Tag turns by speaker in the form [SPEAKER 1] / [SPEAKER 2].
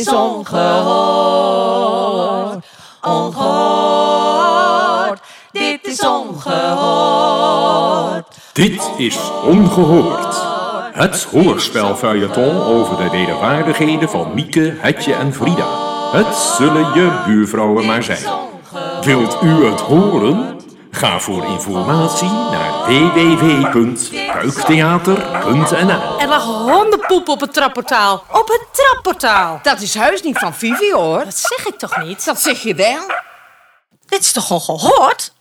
[SPEAKER 1] is ongehoord. Ongehoord. Dit is ongehoord.
[SPEAKER 2] Dit is Ongehoord. Het hoorspelfeuilleton over de wederwaardigheden van Mieke, Hetje en Frida. Het zullen je buurvrouwen maar zijn. Wilt u het horen? Ga voor informatie naar www.kuiktheater.nl
[SPEAKER 3] Er lag hondenpoep op het trapportaal. Op het trapportaal.
[SPEAKER 4] Dat is huis niet van Vivi, hoor.
[SPEAKER 3] Dat zeg ik toch niet?
[SPEAKER 4] Dat zeg je wel.
[SPEAKER 3] Dit is toch ongehoord?